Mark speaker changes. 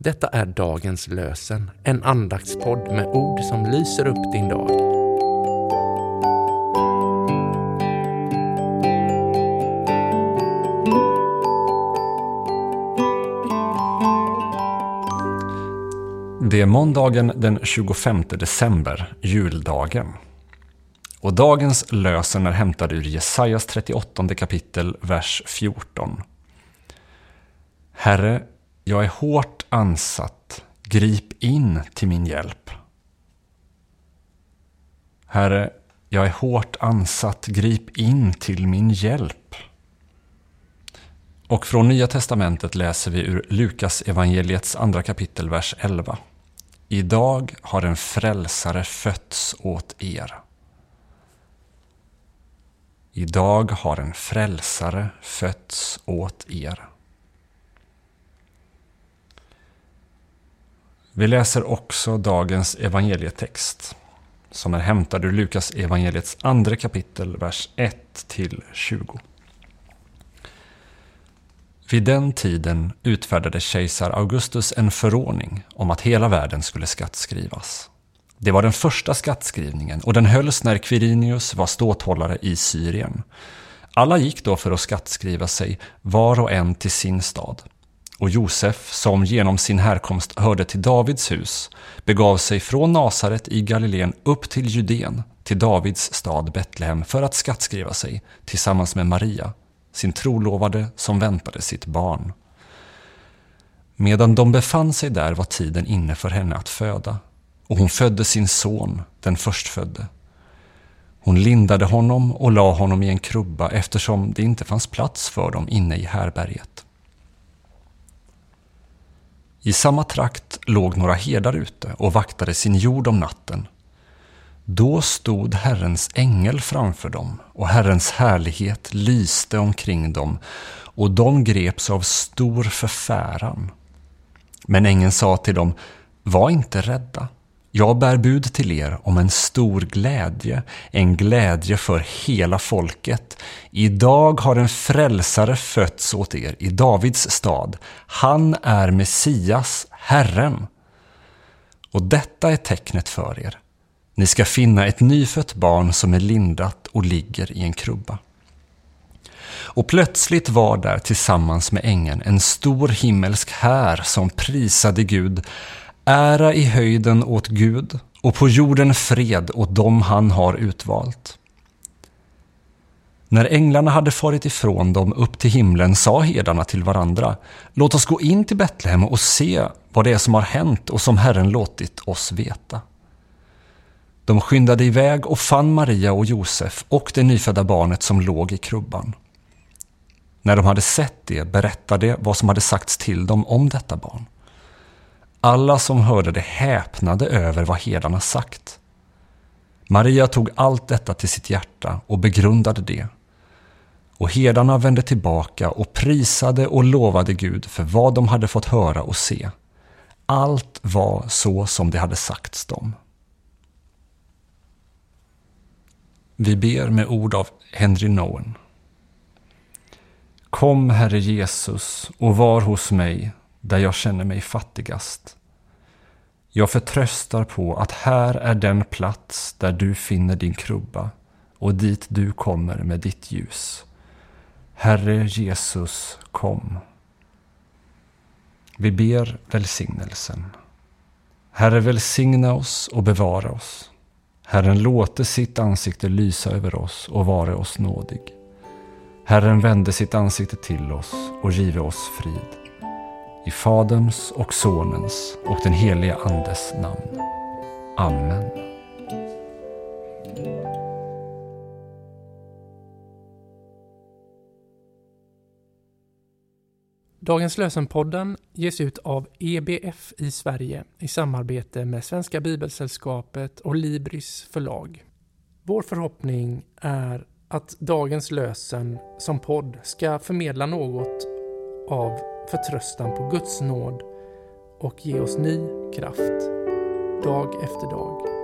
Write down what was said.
Speaker 1: Detta är dagens lösen, en andaktspodd med ord som lyser upp din dag.
Speaker 2: Det är måndagen den 25 december, juldagen. Och dagens lösen är hämtad ur Jesajas 38 kapitel, vers 14. Herre, jag är hårt ansatt. Grip in till min hjälp. Herre, jag är hårt ansatt. Grip in till min hjälp. Och från Nya Testamentet läser vi ur Lukas evangeliets andra kapitel, vers 11. Idag har en frälsare fötts åt er. Idag har en frälsare fötts åt er. Vi läser också dagens evangelietext som är hämtad ur Lukas evangeliets andra kapitel, vers 1-20. Vid den tiden utfärdade kejsar Augustus en förordning om att hela världen skulle skattskrivas. Det var den första skattskrivningen och den hölls när Quirinius var ståthållare i Syrien. Alla gick då för att skattskriva sig, var och en till sin stad. Och Josef, som genom sin härkomst hörde till Davids hus, begav sig från Nasaret i Galileen upp till Judeen, till Davids stad Betlehem, för att skattskriva sig tillsammans med Maria, sin trolovade som väntade sitt barn. Medan de befann sig där var tiden inne för henne att föda, och hon födde sin son, den förstfödde. Hon lindade honom och la honom i en krubba eftersom det inte fanns plats för dem inne i härberget. I samma trakt låg några herdar ute och vaktade sin jord om natten. Då stod Herrens ängel framför dem och Herrens härlighet lyste omkring dem och de greps av stor förfäran. Men ängeln sa till dem, var inte rädda. Jag bär bud till er om en stor glädje, en glädje för hela folket. Idag har en frälsare fötts åt er i Davids stad. Han är Messias, Herren. Och detta är tecknet för er. Ni ska finna ett nyfött barn som är lindat och ligger i en krubba. Och plötsligt var där tillsammans med ängeln en stor himmelsk här som prisade Gud Ära i höjden åt Gud och på jorden fred åt dem han har utvalt. När änglarna hade farit ifrån dem upp till himlen sa herdarna till varandra Låt oss gå in till Betlehem och se vad det är som har hänt och som Herren låtit oss veta. De skyndade iväg och fann Maria och Josef och det nyfödda barnet som låg i krubban. När de hade sett det berättade de vad som hade sagts till dem om detta barn. Alla som hörde det häpnade över vad herdarna sagt. Maria tog allt detta till sitt hjärta och begrundade det. Och herdarna vände tillbaka och prisade och lovade Gud för vad de hade fått höra och se. Allt var så som det hade sagts dem. Vi ber med ord av Henry Nowen. Kom, Herre Jesus, och var hos mig där jag känner mig fattigast. Jag förtröstar på att här är den plats där du finner din krubba och dit du kommer med ditt ljus. Herre Jesus, kom. Vi ber välsignelsen. Herre, välsigna oss och bevara oss. Herren låte sitt ansikte lysa över oss och vare oss nådig. Herren vände sitt ansikte till oss och give oss frid. I Faderns och Sonens och den helige Andes namn. Amen.
Speaker 1: Dagens lösenpodden ges ut av EBF i Sverige i samarbete med Svenska Bibelsällskapet och Libris förlag. Vår förhoppning är att dagens lösen som podd ska förmedla något av förtröstan på Guds nåd och ge oss ny kraft dag efter dag.